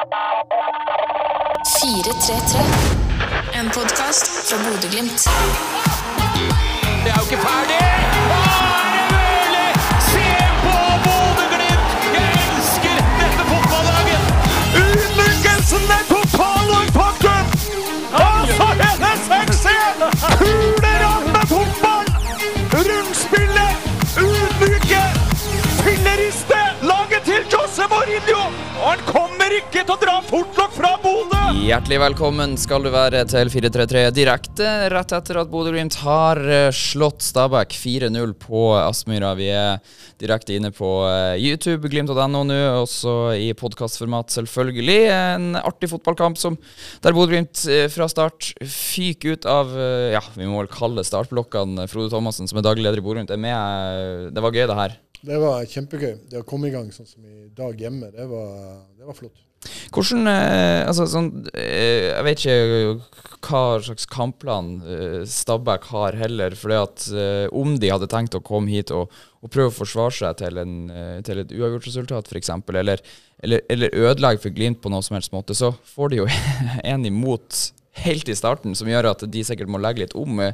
433. En podkast fra Bodø-Glimt. Det er jo ikke ferdig! Er det mulig? Se på Bodø-Glimt! Jeg elsker dette fotballaget! Ydmykelsen er ikke til å dra fortlokk fra Bodø! Hjertelig velkommen skal du være til 433 direkte rett etter at Bodø-Glimt har eh, slått Stabæk 4-0 på Aspmyra. Vi er direkte inne på eh, YouTube, glimt.no nå, også i podkastformat, selvfølgelig. En artig fotballkamp som, der Bodø-Glimt eh, fra start fyker ut av Ja, vi må vel kalle startblokkene. Frode Thomassen, som er daglig leder i Bodø-Glimt, er med. Det var gøy, det her. Det var kjempegøy. Det å komme i gang sånn som i dag hjemme, det var, det var flott. Hvordan eh, Altså, sånn eh, Jeg vet ikke hva slags kampplan eh, Stabæk har heller. fordi at om de hadde tenkt å komme hit og, og prøve å forsvare seg til, en, til et uavgjort resultat, f.eks., eller, eller, eller ødelegge for Glimt på noen som helst måte, så får de jo en imot helt i starten, som gjør at de sikkert må legge litt om.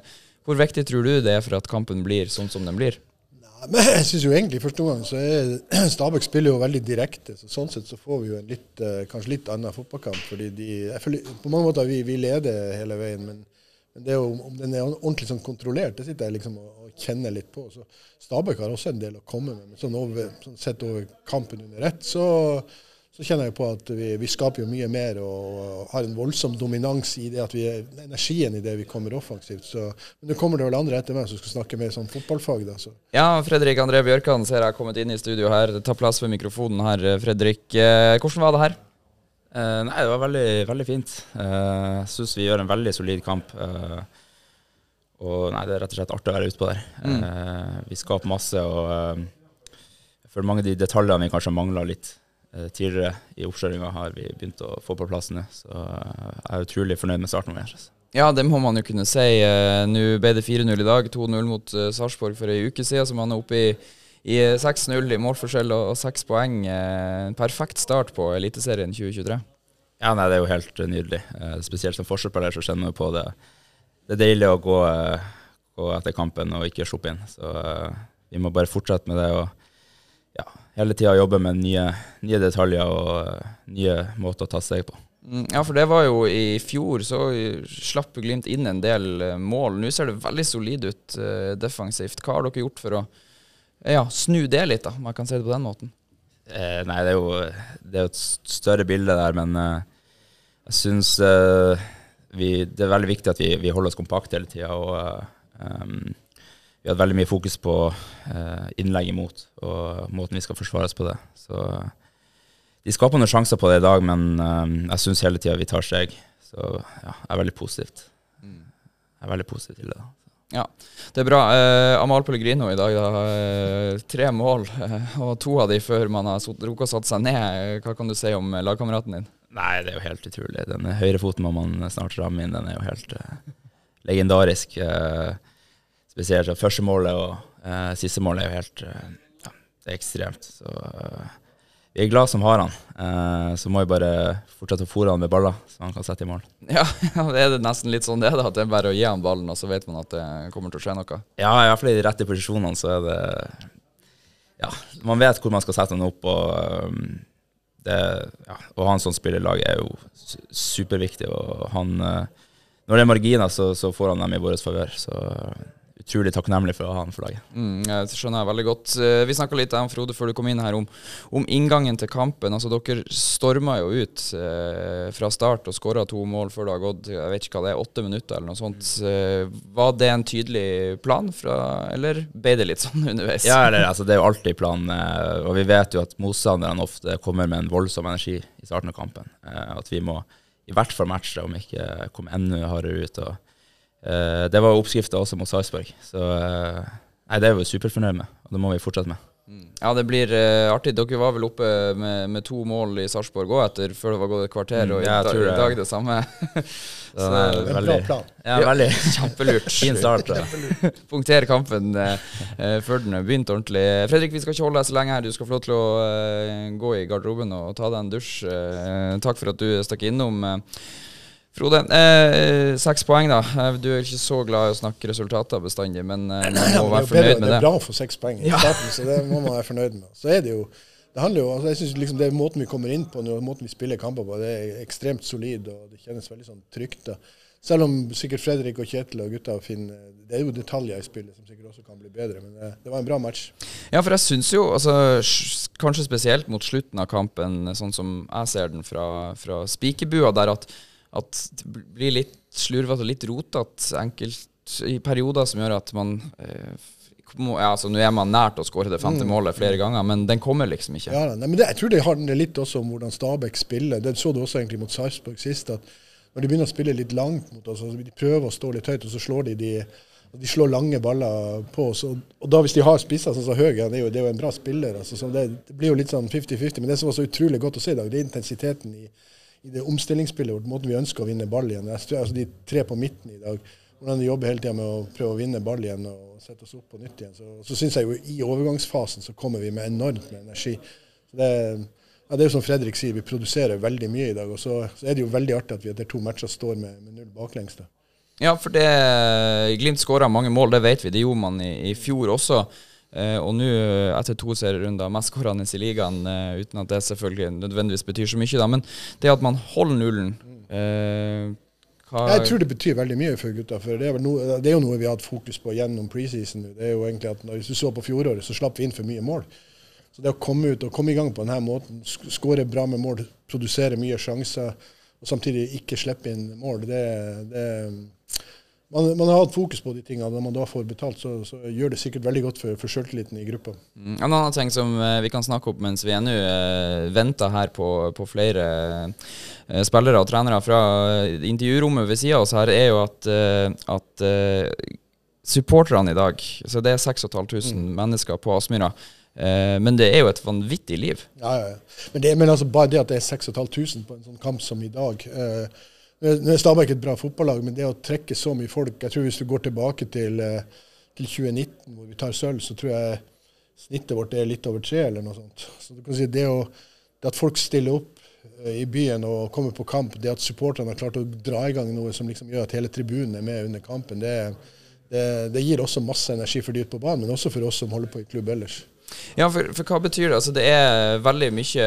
Hvor viktig tror du det er for at kampen blir sånn som den blir? Men jeg synes jo egentlig første gang så er Stabæk spiller jo veldig direkte. så Sånn sett så får vi jo en litt, eh, kanskje litt annen fotballkamp. fordi de, jeg føler, På mange måter vi, vi leder hele veien, men, men det er jo, om den er ordentlig sånn kontrollert, det sitter jeg liksom og, og kjenner litt på. så Stabæk har også en del å komme med. men sånn, over, sånn sett over kampen under ett, så, så kjenner jeg på at vi, vi skaper jo mye mer og, har en voldsom dominans i det at vi er energien i det vi kommer offensivt. Så, men nå kommer det vel andre etter meg som skal snakke mer sånn fotballfag. da, så Ja, Fredrik André Bjørkan ser jeg har kommet inn i studio her. Ta plass ved mikrofonen her, Fredrik. Eh, hvordan var det her? Eh, nei, det var veldig, veldig fint. Eh, Jeg syns vi gjør en veldig solid kamp. eh, og nei, det er rett og slett artig å være ute på der. Eh, vi skaper masse, og eh, føler mange av de detaljene vi kanskje mangla litt eh, tidligere i oppkjøringa, har vi begynt å få på plass nå. Så eh, jeg er utrolig fornøyd med starten vår. Altså. Ja, det må man jo kunne si. Eh, Nå ble det 4-0 i dag. 2-0 mot Sarpsborg for ei uke siden, så man er oppe i, i 6-0 i målforskjell og, seks 6 poeng. Eh, En perfekt start på Eliteserien 2023. Ja, nei, det er jo helt eh, nydelig. Eh, spesielt som forsvarsspiller så kjenner man på det. Det er deilig å gå, eh, gå etter kampen og ikke shoppe inn. Så eh, vi må bare fortsette med det og hele tida jobbe med nye, nye detaljer og eh, nye måter å ta steg på. Mm, Ja, for det var jo i fjor, så slapp Glimt inn en del eh, mål. Nå ser det veldig solid ut eh, defensivt. Hva har dere gjort for å ja, snu det litt, da, om jeg kan si det på den måten? Eh, nei, det er jo det er et større bilde der, men eh, jeg syns eh, vi, det er veldig viktig at vi, vi holder oss kompakte hele tida. Og um, vi hadde veldig mye fokus på eh, innlegg imot og måten vi skal forsvare oss på det. Så eh, de skaper noen sjanser på det i dag, men eh, jeg syns hele tida vi tar steg. Så ja, jeg er veldig positivt. Jeg er veldig positiv til det. da. Ja, det er bra. Eh, Amal Pellegrino i dag, da. Eh, tre mål, eh, og to av de før man har rukket å satt seg ned. Hva kan du si om eh, lagkameraten din? Nei, det er jo helt utrolig. Den høyrefoten må man snart ramme inn. Den er jo helt eh, legendarisk. eh, spesielt første målet og uh, siste målet er jo helt eh, ja, Det er ekstremt. Så eh, vi er glad som har han. Så må vi bare fortsette å fòre han med baller, så han kan sette i mål. Ja, det er det nesten litt sånn det er. At det er bare å gi han ballen, og så vet man at det kommer til å skje noe. Ja, i hvert fall i de rette posisjonene så er det Ja, man vet hvor man skal sette han opp, og det, ja, å ha en sånn spiller i laget er jo superviktig. Og han Når det er marginer, så, så får han dem i vår favør. Så utrolig takknemlig for å ha han for laget. Mm, jeg skjønner jeg veldig godt. Eh, Vi snakka litt om Frode før du kom inn her, om, om inngangen til kampen. Altså Dere storma jo ut eh, fra start og skåra to mål før det har gått jeg vet ikke hva det er, åtte minutter eller noe sånt. Eh, var det en tydelig plan, fra, eller ble det litt sånn underveis? Ja, eller, altså, det er jo alltid planen. eh, Og vi vet jo at motstanderne ofte kommer med en voldsom energi i starten av kampen. At vi må i hvert fall matche, om ikke komme enda hardere ut. Og, det var oppskrifta også mot Sarpsborg. Så eh, nei, det er vi superfornøyd med, og det må vi fortsette med. Ja, det blir uh, artig. Dere var vel oppe med, med to mål i Sarpsborg òg, etter før det var gått et kvarter, Mm, og i, ja, i dag det samme. Så det er en veldig, bra plan. ja, veldig Kjempelurt. fin start. Punktere kampen eh, eh, før den har begynt ordentlig. Fredrik, vi skal ikke holde deg så lenge her. Du skal få lov til å uh, gå i garderoben og ta deg en dusj. Eh, takk for at du stakk innom. Eh. Frode, eh, seks poeng, da. Eh, Du er ikke så glad i å snakke resultater bestandig, men eh, man må være det, er bedre, fornøyd med det det. er bra å få seks poeng i starten, så det må man være fornøyd med. Så er det jo det handler jo, altså jeg synes liksom det er Måten vi kommer inn på nå, måten vi spiller kamper på, det er ekstremt solid og det kjennes veldig sånn trygt. da. Selv om sikkert Fredrik og Kjetil og gutta finner Det er jo detaljer i spillet som sikkert også kan bli bedre, men det, det var en bra match. Ja, for jeg syns jo, altså, kanskje spesielt mot slutten av kampen, sånn som jeg ser den fra, fra spikerbua, der at, at det blir litt slurvete og litt rotete enkelt i perioder som gjør at man eh, må, ja, altså Nå er man nært å skåre det femte målet flere ganger, men den kommer liksom ikke. Ja, nei, men det, Jeg tror det handler litt også om hvordan Stabæk spiller. Det så du også egentlig mot Sarpsborg sist. at Når de begynner å spille litt langt mot oss, altså de prøver å stå litt høyt, og så slår de de, de slår lange baller på oss. Og, og da hvis de har spisser sånn som Høgen, det er jo, det er jo en bra spiller. altså så det, det blir jo litt sånn 50-50. Men det som var så utrolig godt å se i dag, det er intensiteten i, i det omstillingsspillet vårt, måten vi ønsker å vinne ball igjen. Altså De tre på midten i dag, hvordan de jobber hele tida med å prøve å vinne ball igjen og sette oss opp på nytt igjen. Så, så syns jeg jo i overgangsfasen så kommer vi med enormt med energi. Så det, ja, det er jo som Fredrik sier, vi produserer veldig mye i dag. Og så, så er det jo veldig artig at vi etter to matcher står med, med null baklengs. Ja, for det Glimt skåra mange mål, det vet vi. Det gjorde man i, i fjor også. Eh, og nå, etter to serierunder, mest skårende i ligaen, eh, uten at det selvfølgelig nødvendigvis betyr så mye, da. Men det at man holder nullen eh, Jeg tror det betyr veldig mye for gutta. for Det er, noe, det er jo noe vi har hatt fokus på gjennom preseason. Det er jo egentlig at Hvis du så på fjoråret, så slapp vi inn for mye mål. Så det å komme ut og komme i gang på denne måten, sk- skåre bra med mål, produsere mye sjanser, og samtidig ikke slippe inn mål, det, det man, man har hatt fokus på de tingene. Når man da får betalt, så, så gjør det sikkert veldig godt for, for sjøltilliten i gruppa. Mm, En annen ting som eh, vi kan snakke opp mens vi ennå uh, venter her på, på flere eh, spillere og trenere fra eh, intervjurommet ved sida av oss her, er jo at, eh, at eh, supporterne i dag Så det er 6500 mennesker på Aspmyra. eh, men det er jo et vanvittig liv. Ja, ja, ja. Men, det, men altså bare det at det er 6500 på en sånn kamp som i dag eh, Nå nå er Stabæk et bra fotballag, men det å trekke så mye folk Jeg tror hvis du går tilbake til, eh, til 2019, hvor vi tar sølv, så tror jeg snittet vårt er litt over tre, eller noe sånt. Så du kan si det, å, det at folk stiller opp eh, i byen og kommer på kamp, det at supporterne har klart å dra i gang noe som liksom gjør at hele tribunen er med under kampen, det, det, det gir også masse energi for de ute på banen, men også for oss som holder på i klubb ellers. Ja, for, for hva betyr det? Altså, det er veldig mye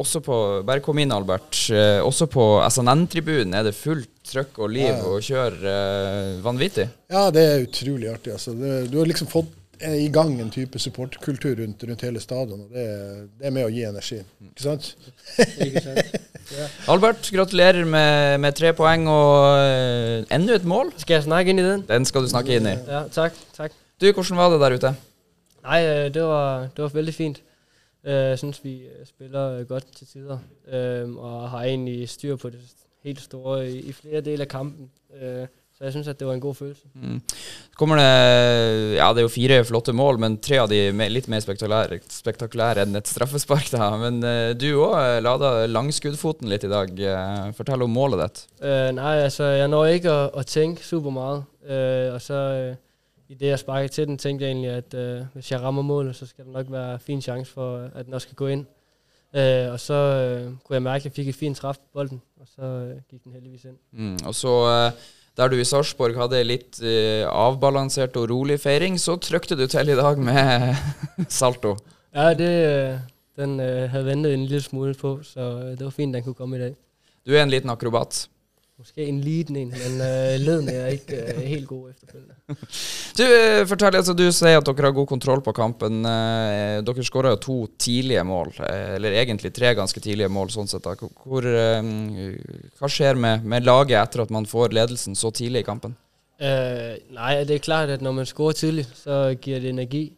Også på Bare kom inn, Albert. eh, også på SNN-tribunen er det fullt trøkk og liv Ja, ja. og kjør. eh, vanvittig. Ja, det er utrolig artig. Altså. Det, du har liksom fått eh, i gang en type supporterkultur rundt, rundt hele stadion, og det, det er med å gi energi. Ikke sant? Albert, gratulerer med, med tre poeng og uh, enda et mål. Skal jeg snakke inn i den? Den skal du snakke inn i. Ja, takk. takk. Du, hvordan var det der ute? Nej, øh, det var, det var veldig fint. Øh, Jeg synes, vi øh, spiller godt til tider, og har egentlig styr på det helt store i, flere dele af kampen. Så jeg synes, at det var en god følelse. Mm. Så kommer det Ja, det er jo fire flotte mål, men tre av de er litt mer spektakulære, spektakulære enn et straffespark. da. Men eh, du òg lada langskuddfoten litt i dag. Fortell om målet ditt. Uh, nei, altså, jeg når ikke å, å tenke super meget. Øh, og så øh, i det, jeg sparkede til den, tænkte jeg egentlig, at øh, hvis jeg rammer målet, så skal der nok være fin chance for, at den også skal gå ind. Øh, og så øh, kunne jeg mærke, at jeg fik et fint træf på bolden, og så øh, gik den heldigvis ind. Mm. Og så, Øh der du i Sarpsborg hadde litt eh, avbalansert og rolig feiring, så trykte du til i dag med salto. Ja, det, øh, den øh, havde ventet en lille smule på, så det var fint, den kunne komme i dag. Du er en liten akrobat. Måske en liten en, men uh, leden er ikke uh, helt god etterfølgende. Du, eh, fortell, altså, du sier at dere har god kontroll på kampen. Uh, dere skåra jo to tidlige mål, eller egentlig tre ganske tidlige mål. sånn sett. Hvor, hva skjer med, med laget etter at man får ledelsen så tidlig i kampen? nei, nej, det er klart, at når man skårer tidlig, så gir det energi.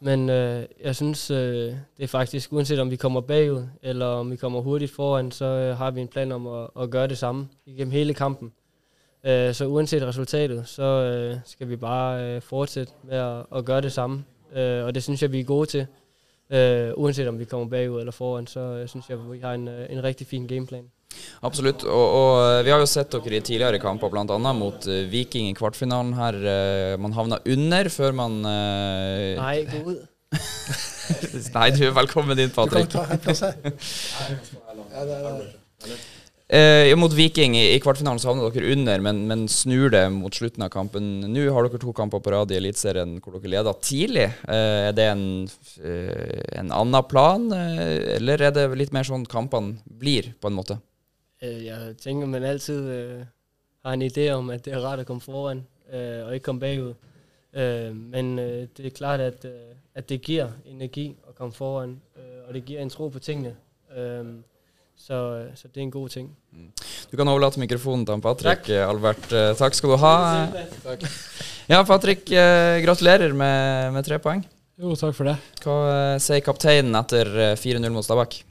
Men øh, jeg synes, øh, det er faktisk, uanset om vi kommer bagud, eller om vi kommer hurtigt foran, så øh, har vi en plan om at, at gøre det samme igennem hele kampen. Øh, så uanset resultatet, så øh, skal vi bare øh, fortsætte med at, at gøre det samme. Øh, og det synes jeg, vi er gode til. Øh, uanset om vi kommer bagud eller foran, så øh, synes jeg, vi har en, øh, en rigtig fin gameplan. Absolutt. Og, og vi har jo sett dere i tidligere kamper, bl.a. mot eh, Viking i kvartfinalen her. Eh, man havna under før man Nei, god. gå ud. Nei, du er velkommen inn, Du kan Patrick. ta en plass her. Eh, mot Viking i, i kvartfinalen så havner dere under, men, men snur det mot slutten av kampen. Nå har dere to kamper på rad i Eliteserien hvor dere leder tidlig. Eh, er det en, eh, en annen plan, eh, eller er det litt mer sånn kampene blir, på en måte? Øh, jeg tænker, man altid øh, har en idé om, at det er rart at komme foran øh, og ikke komme bagud. Øh, men øh, det er klart, at, øh, at det giver energi at komme foran, øh, og det giver en tro på tingene. Øh, så, øh, så det er en god ting. Du kan overlate mikrofonen til Patrick, Takk. Albert. Eh, takk skal du ha. Takk. Ja, Patrick, eh, gratulerer med, med tre poeng. Jo, takk for det. Hva eh, sier kapteinen etter eh, 4-0 mot Stabæk?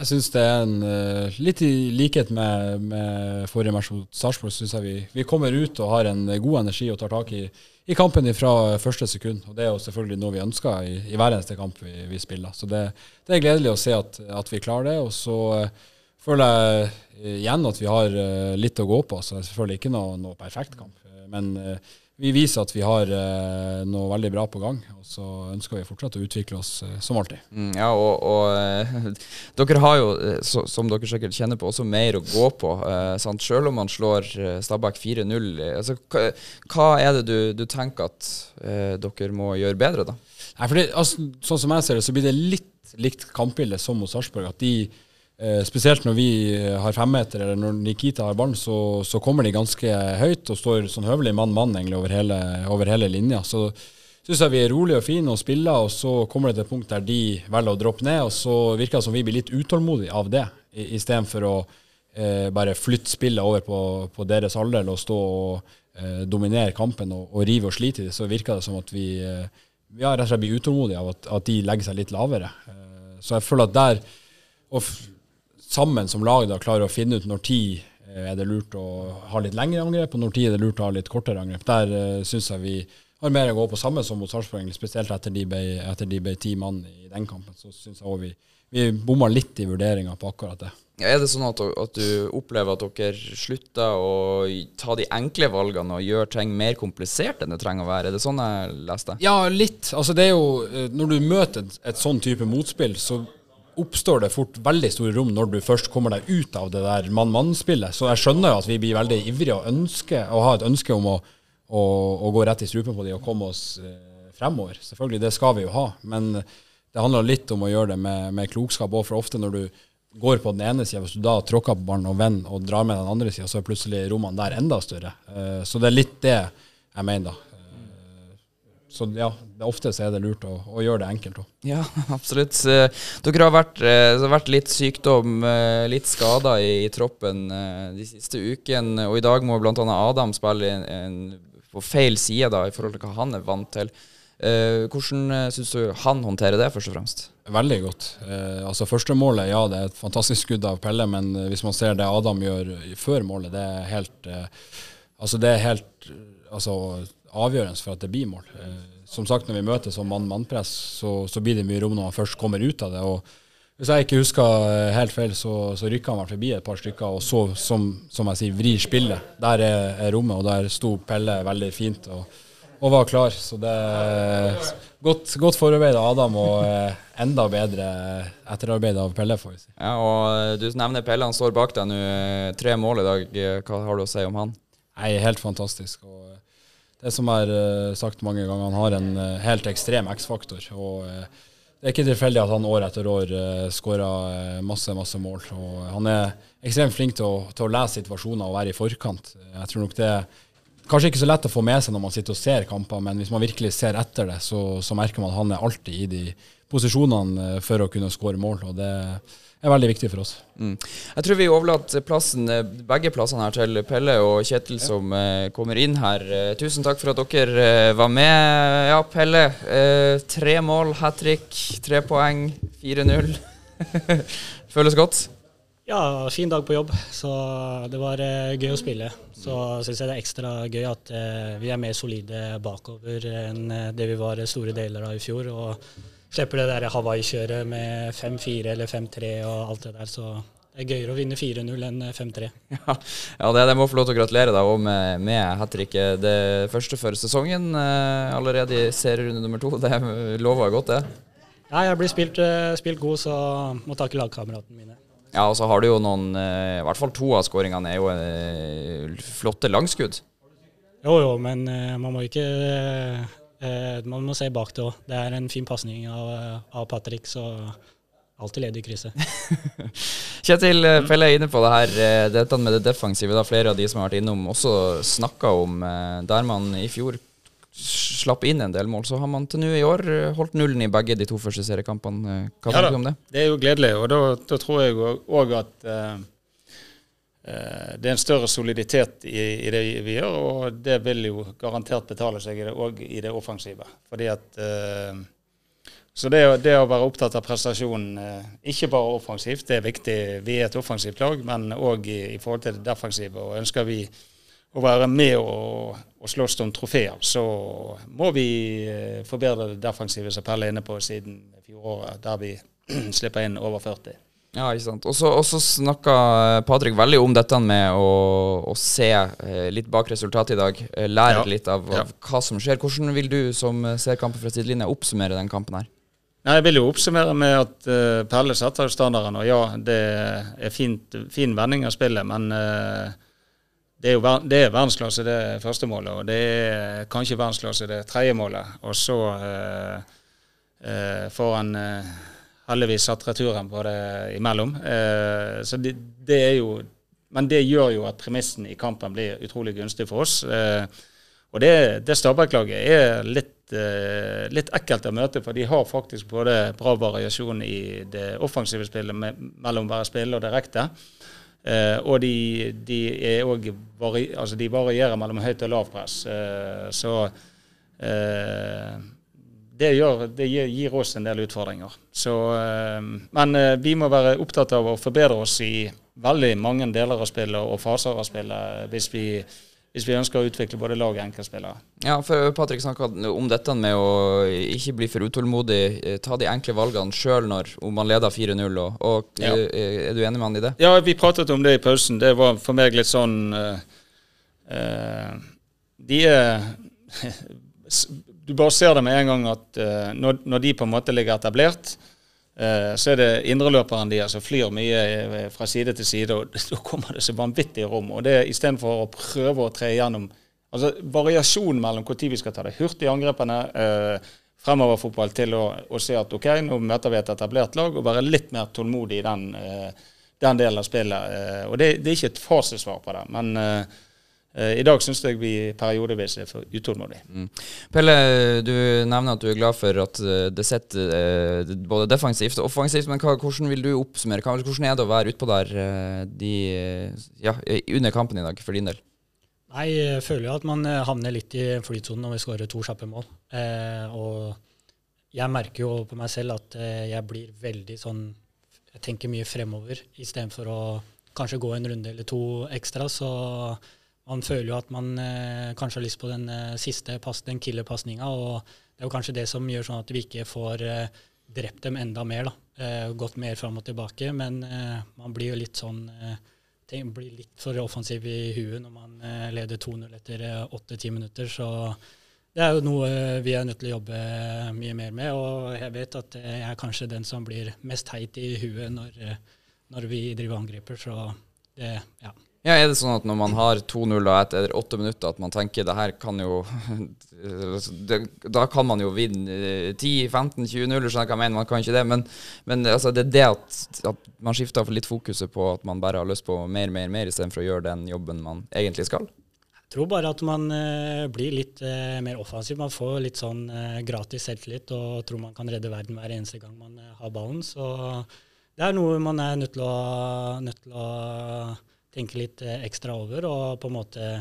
Jeg syns det er en eh, Litt i likhet med, med forrige match mot Sarpsborg, syns jeg vi, vi kommer ut og har en god energi og tar tak i, i kampen fra første sekund. Og Det er jo selvfølgelig noe vi ønsker i, i hver eneste kamp vi, vi spiller. Så det, det er gledelig å se at, at vi klarer det. Og så eh, føler jeg igjen at vi har eh, litt å gå på. Så det er selvfølgelig ikke noe, noe perfekt kamp. Men eh, vi viser at vi har eh, noe veldig bra på gang. Og så ønsker vi fortsatt å utvikle oss eh, som alltid. Mm, ja, og, og eh, dere har jo, eh, så, som dere sikkert kjenner på, også mer å gå på. Eh, sant? Selv om man slår eh, Stabæk 4-0. eh, Altså, hva, hva er det du, du tenker at dere må gjøre bedre, da? Nei, for det, altså, Sånn som jeg ser det, så blir det litt likt kampbildet som hos Sarpsborg. At de, eh, spesielt når vi eh, har femmeter, eller når Nikita har ballen, så, så kommer de ganske høyt og står sånn høvelig mann-mann egentlig over hele, over hele linja. Så syns jeg vi er rolige og fine og spiller, og så kommer det til et punkt der de velger å droppe ned, og så virker det som vi blir litt utålmodige av det, istedenfor å eh, bare flytte spillet over på, på deres alder og stå og eh, dominere kampen og, og rive og slite i det, så virker det som at vi, eh, vi rett og slett blir utålmodige av at, at de legger seg litt lavere. Så jeg føler at der, og sammen som lag, da klarer å finne ut når tid eh, er det lurt å ha litt lengre angrep, og når tid er det lurt å ha litt kortere angrep. Der uh, syns jeg vi har mer å gå på samme som mot Sarpsborg, spesielt etter de ble, etter de ble ti mann i den kampen. Så syns jeg òg vi, vi bomma litt i vurderinga på akkurat det. Ja, er det sånn at, at du opplever at dere slutter å ta de enkle valgene og gjør ting mer komplisert enn det trenger å være? Er det sånn jeg leste? Ja, litt. Altså det er jo, eh, Når du møter et, et sånn type motspill, så oppstår det fort veldig store rom når du først kommer deg ut av det der mann-mann-spillet. Så jeg skjønner jo at vi blir veldig ivrige og, ønsker, å ha et ønske om å, å, å gå rett i strupen på de og komme oss eh, fremover. Selvfølgelig, det skal vi jo ha. Men det handler litt om å gjøre det med, med klokskap òg, for ofte når du går på den ene sida, hvis du da tråkker på ballen og vender og drar med den andre sida, så er plutselig rommene der enda større. Eh, Så det er litt det jeg mener, da. Så ja, ofte så er det lurt å, å gjøre det enkelt òg. Ja, absolutt. Eh, Dere har vært, eh, har vært litt sykdom, eh, litt skader i, i troppen de siste ukene. Og i dag må bl.a. Adam spille en, en, på feil side da, i forhold til hva han er vant til. Hvordan syns du han håndterer det, først og fremst? Veldig godt. Eh, altså Første målet, ja, det er et fantastisk skudd av Pelle, men hvis man ser det Adam gjør før målet, det er helt eh, Altså det er helt altså, avgjørende for at det blir mål. Eh, som sagt, når vi møter som mann-mann-press, så, så blir det mye rom når man først kommer ut av det. og Hvis jeg ikke husker eh, helt feil, så, så rykka han forbi et par stykker, og så, som, som jeg sier, vrir spillet. Der er, er rommet, og der sto Pelle veldig fint. og og var klar. Så det er godt, godt forarbeid av Adam og eh, enda bedre etterarbeid av Pelle, får vi si. Ja, og Du nevner Pelle, han står bak deg nå. Tre mål i dag. Hva har du å si om han? Nei, helt fantastisk. Og det som er eh, sagt mange ganger, han har en eh, helt ekstrem X-faktor. og eh, Det er ikke tilfeldig at han år etter år skårer masse, masse mål. Og han er ekstremt flink til å, til å lese situasjoner og være i forkant. Jeg tror nok det er kanskje ikke så lett å få med seg når man sitter og ser kamper, men hvis man virkelig ser etter det, så, så merker man at han er alltid i de posisjonene for å kunne skåre mål. og det er veldig viktig for oss. Mm. Jeg tror vi overlater plassen, eh, begge plassene her til Pelle og Kjetil som eh, kommer inn her. Eh, tusen takk for at dere eh, var med. Ja, Pelle. Eh, tre mål, hat trick, tre poeng, 4-0. Føles godt? Ja, fin dag på jobb, så det var eh, gøy å spille. Så syns jeg det er ekstra gøy at vi er mer solide bakover enn det vi var store deler av i fjor. Og slipper det der Hawaii-kjøret med 5-4 eller 5-3 og alt det der. Så det er gøyere å vinne 4-0 enn 5-3. Ja, ja det, det må få lov til å gratulere deg òg med, med hat tricket. Det første for sesongen, eh, allerede i serierunde nummer to. Det lover godt, det. Ja, jeg blir spilt, eh, spilt god, så må takke lagkameratene mine. Ja, og så har du jo noen eh, I hvert fall to av skåringene er jo eh, flotte langskudd. Jo, jo, men eh, man må ikke eh, Man må se bak det òg. Det er en fin pasning av, av Patrick, så alltid ledig i krysset. Kjetil eh, Pelle er inne på det her, eh, dette med det defensive. da Flere av de som har vært innom, også snakka om eh, der man i fjor slapp inn en del mål, så har man til nå i år eh, holdt nullen i begge de to første seriekampene. Eh, Hva Ja tenker du om det? Det er jo gledelig, og da, da tror jeg òg at eh, eh, det er en større soliditet i, i det vi gjør, og det vil jo garantert betale seg òg i det offensive. Fordi at eh, Så det, det å være opptatt av prestasjonen, eh, ikke bare offensivt, det er viktig. Vi er et offensivt lag, men òg i, i forhold til det defensive. og Ønsker vi å være med og, og slåss om trofeer, så må vi eh, forbedre det defensive, som Pelle er inne på, siden fjoråret, der vi slipper inn over 40. Ja, ikke sant. Og så- snakka Patrick veldig om dette med å, å se eh, litt bak resultatet i dag. eh, Lære Ja. litt av, av Ja. hva som skjer. Hvordan vil du som eh, ser kampen fra sidelinja oppsummere den kampen her? Nei, Jeg vil jo oppsummere med at uh, Pelle setter jo standarden. Og ja, det er fint, fin vending av spillet, men uh, det er jo det er verdensklasse det første målet, og det er kanskje verdensklasse det tredje målet. Og så uh, uh, får han eh, heldigvis satt returen på det imellom. Eh, så det, det er jo Men det gjør jo at premissen i kampen blir utrolig gunstig for oss. Eh, og det, det Stabæk-laget er litt, eh, litt ekkelt å møte, for de har faktisk både bra variasjon i det offensive spillet med, mellom å være spille og direkte. Og de, de, også altså de varierer mellom høyt og lavpress. press. så det, gjør, det gir, oss en del utfordringer. Så, eh, men eh, vi må være opptatt av å forbedre oss i veldig mange deler av spillet og faser av spillet hvis vi, hvis vi ønsker å utvikle både lag og enkeltspillere. Ja, for Patrick snakka om dette med å ikke bli for utålmodig. eh, Ta de enkle valgene sjøl om man leder 4-0. Og, og Ja. Er du enig med han i det? Ja, vi pratet om det i pausen. Det var for meg litt sånn uh, uh, De er Du bare ser det med en gang at uh, når, når de på en måte ligger etablert, uh, så er det indreløperen de som flyr mye eh, fra side til side, og da kommer det så vanvittig rom. Og det istedenfor å prøve å tre igjennom Altså Variasjonen mellom når vi skal ta det hurtige angrepene, uh, fremoverfotball til å, å se at OK, nå møter vi et etablert lag, og være litt mer tålmodig i den, den delen av spillet. Og det, det er ikke et fasesvar på det, men i dag syns jeg vi periodevis er for utålmodige. Mm. Pelle, du nevner at du er glad for at eh, det sitter eh, både defensivt og offensivt, men hva, hvordan vil du oppsummere? Hvordan er det å være utpå der eh, de, eh, ja, under kampen i dag, for din del? Nei, jeg føler jo at man eh, havner litt i flytsonen når vi skårer to kjappe mål. Eh, og jeg merker jo på meg selv at eh, jeg blir veldig sånn Jeg tenker mye fremover istedenfor å kanskje gå en runde eller to ekstra. Så man føler jo at man eh, kanskje har lyst på den eh, siste pass, den killerpasninga. Og det er jo kanskje det som gjør sånn at vi ikke får eh, drept dem enda mer. da. Eh, gått mer fram og tilbake. Men eh, man blir jo litt sånn eh, tenk, blir litt for offensiv i huet når man leder 2-0 etter åtte-ti minutter. Så det er jo noe vi er nødt til å jobbe mye mer med. Og jeg vet at jeg er kanskje den som blir mest heit i huet når, når vi driver angriper. Så det, ja. Ja, Er det sånn at når man har 2-0 etter åtte minutter, at man tenker det her kan jo Da kan man jo vinne eh, 10-15-20-0, skjønner jeg hva jeg mener, man kan ikke det. Men, men altså, det er det at, at man skifter litt fokuset på at man bare har lyst på mer, mer, mer, istedenfor å gjøre den jobben man egentlig skal. Jeg tror bare at man uh, blir litt uh, mer offensiv. Man får litt sånn uh, gratis selvtillit og tror man kan redde verden hver eneste gang man eh, har ballen. Så det er noe man er nødt til å, nødt til å tenke litt eh, ekstra over. Og på en måte,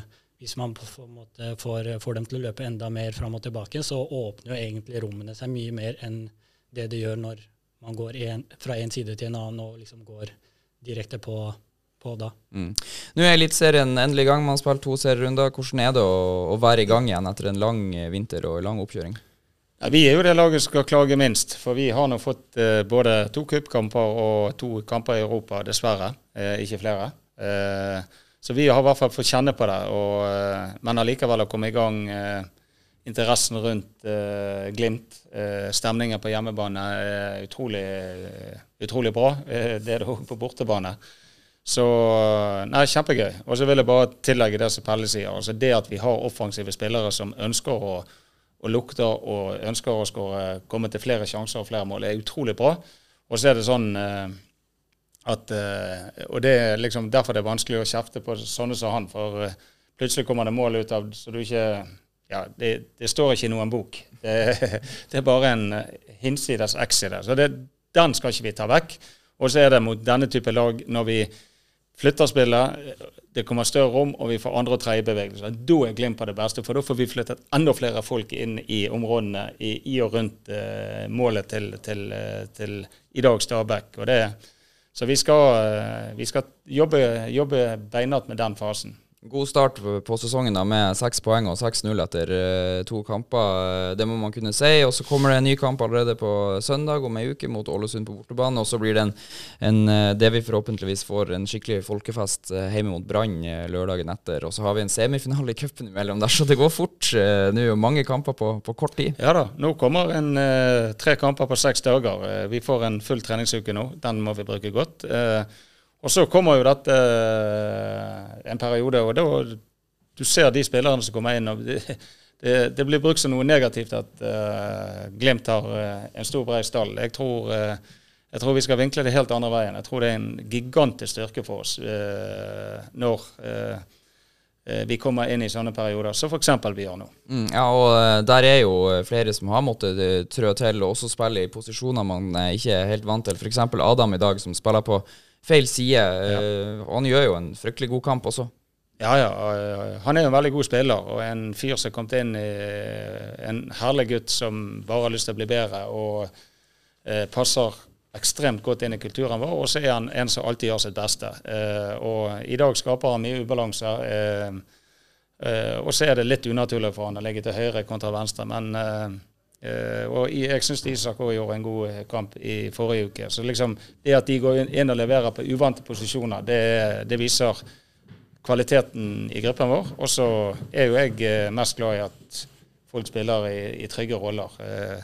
hvis man på en måte får, får dem til å løpe enda mer fram og tilbake, så åpner jo egentlig rommene seg mye mer enn det det gjør når man går en, fra en side til en annen og liksom går direkte på, på da. Mm. Nå er Eliteserien endelig i gang. Man har spilt to serierunder. Hvordan er det å, å være i gang igjen etter en lang eh, vinter og lang oppkjøring? Ja, vi er jo det laget som skal klage minst, for vi har nå fått eh, både to cupkamper og to kamper i Europa, dessverre. Eh, ikke flere. Eh, så vi har i hvert fall fått kjenne på det. Og, eh, men allikevel å komme i gang eh, interessen rundt Glimt, stemningen på hjemmebane, er utrolig, utrolig bra. Det er det òg på bortebane. Så nei, kjempegøy. Og så vil jeg bare tillegge det som Pelle sier. altså Det at vi har offensive spillere som ønsker å, og lukter og ønsker å komme til flere sjanser og flere mål, er utrolig bra. Og så er det sånn at eh, Og det er liksom derfor det er vanskelig å kjefte på sånne som han. For eh, plutselig kommer det mål ut av så du ikke Ja, det, det står ikke i noen bok. Det, det er bare en eh, hinsides i. Så det, den skal ikke vi ta vekk. Og så er det mot denne type lag, når vi flytter spillet, det kommer større rom, og vi får andre- og tredjebevegelser. Da er Glimt på det beste, for da får vi flyttet enda flere folk inn i områdene i, i og rundt eh, målet til, til, til, til, i dag Stabæk. Og det, så vi skal, eh, vi skal jobbe, jobbe beinhardt med den fasen. God start på sesongen da med seks poeng og 6-0 etter uh, to kamper. eh, Det må man kunne si. Og Så kommer det en ny kamp allerede på søndag om ei uke mot Ålesund på bortebane. Og så blir det en, en, uh, det vi forhåpentligvis får en skikkelig folkefest hjemme mot Brann lørdagen etter. Og så har vi en semifinale i cupen imellom der, så det går fort. Nå er jo mange kamper på, på kort tid. Ja da, nå kommer en eh, tre kamper på seks dager. Eh, vi får en full treningsuke nå. Den må vi bruke godt. Eh, og så kommer jo dette eh, en periode, og da du ser de spillerne som kommer inn. og det, det, det blir brukt som noe negativt at uh, Glimt har uh, en stor, bred stall. Jeg tror, uh, jeg tror vi skal vinkle det helt andre veien. Jeg tror det er en gigantisk styrke for oss når vi kommer inn i sånne perioder, som f.eks. vi gjør nå. Mm, ja, og der er jo flere som har måttet trø til og også spille i posisjoner man ikke er helt vant til. F.eks. Adam i dag, som spiller på feil side. Ja. og han gjør jo en fryktelig god kamp også. Ja, ja. Han er jo en veldig god spiller, og en fyr som er kommet inn i En herlig gutt som bare har lyst til å bli bedre og eh, passer ekstremt godt inn i kulturen vår. Og så er han en som alltid gjør sitt beste. Eh, og i dag skaper han mye ubalanse. Eh, eh, og så er det litt unaturlig for han å ligge til høyre kontra venstre, men eh, eh, og i- jeg syns Isak òg gjorde en god eh, kamp i forrige uke. Så liksom det at de går inn- og leverer på uvante posisjoner, det, det viser kvaliteten i gruppen vår. Og så er jo jeg eh, mest glad i at folk spiller i, i trygge roller. Eh,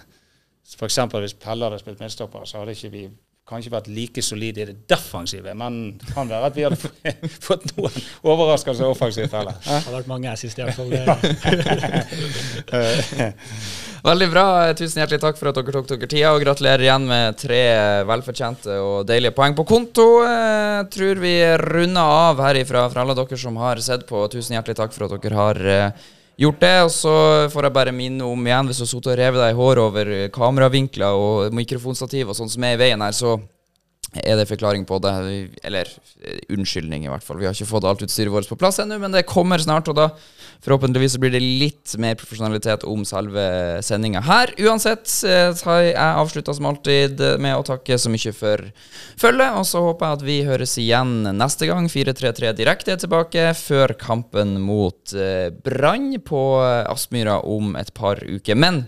F.eks. hvis Pelle hadde spilt midtstopper, så hadde ikke vi kanskje vært like solid i det defensive. Men det kan være at vi hadde fått noen overraskelser offensivt heller. Det har vært mange assist i hvert fall. Veldig bra. Tusen hjertelig takk for at dere tok dere tida, og gratulerer igjen med tre velfortjente og deilige poeng på konto. Jeg tror vi runder av herifra for alle dere som har sett på. Tusen hjertelig takk for at dere har eh, gjort det. Og så får jeg bare minne om igjen, hvis du har sittet og revet deg i håret over kameravinkler og mikrofonstativ og sånn som er i veien her, så er det forklaring på det? Eller eh, unnskyldning, i hvert fall. Vi har ikke fått alt utstyret vårt på plass ennå, men det kommer snart. Og da forhåpentligvis blir det litt mer profesjonalitet om selve sendinga her. Uansett eh, har jeg avslutta som alltid med å takke så mye for følget. Og så håper jeg at vi høres igjen neste gang. 4-3-3 direkte er tilbake før kampen mot eh, Brann på Aspmyra om et par uker. Men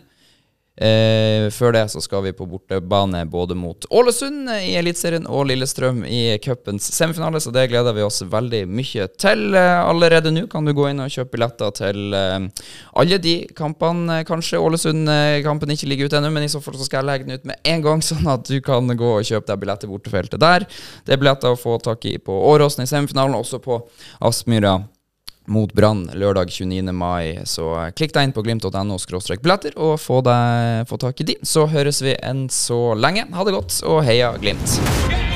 Eh, før det så skal vi på bortebane både mot Ålesund i Eliteserien og Lillestrøm i cupens semifinale, så det gleder vi oss veldig mye til. Eh, allerede nå kan du gå inn og kjøpe billetter til eh, alle de kampene. Kanskje Ålesund-kampen ikke ligger ute ennå, men i så fall så skal jeg legge den ut med en gang, sånn at du kan gå og kjøpe deg til bortefeltet der. Det er billetter å få tak i på Åråsen i semifinalen, også på Aspmyra mot Brann lørdag 29. mai. Så klikk deg inn på glimt.no billetter og få, deg, få tak i de. Så høres vi enn så lenge. Ha det godt, og heia Glimt.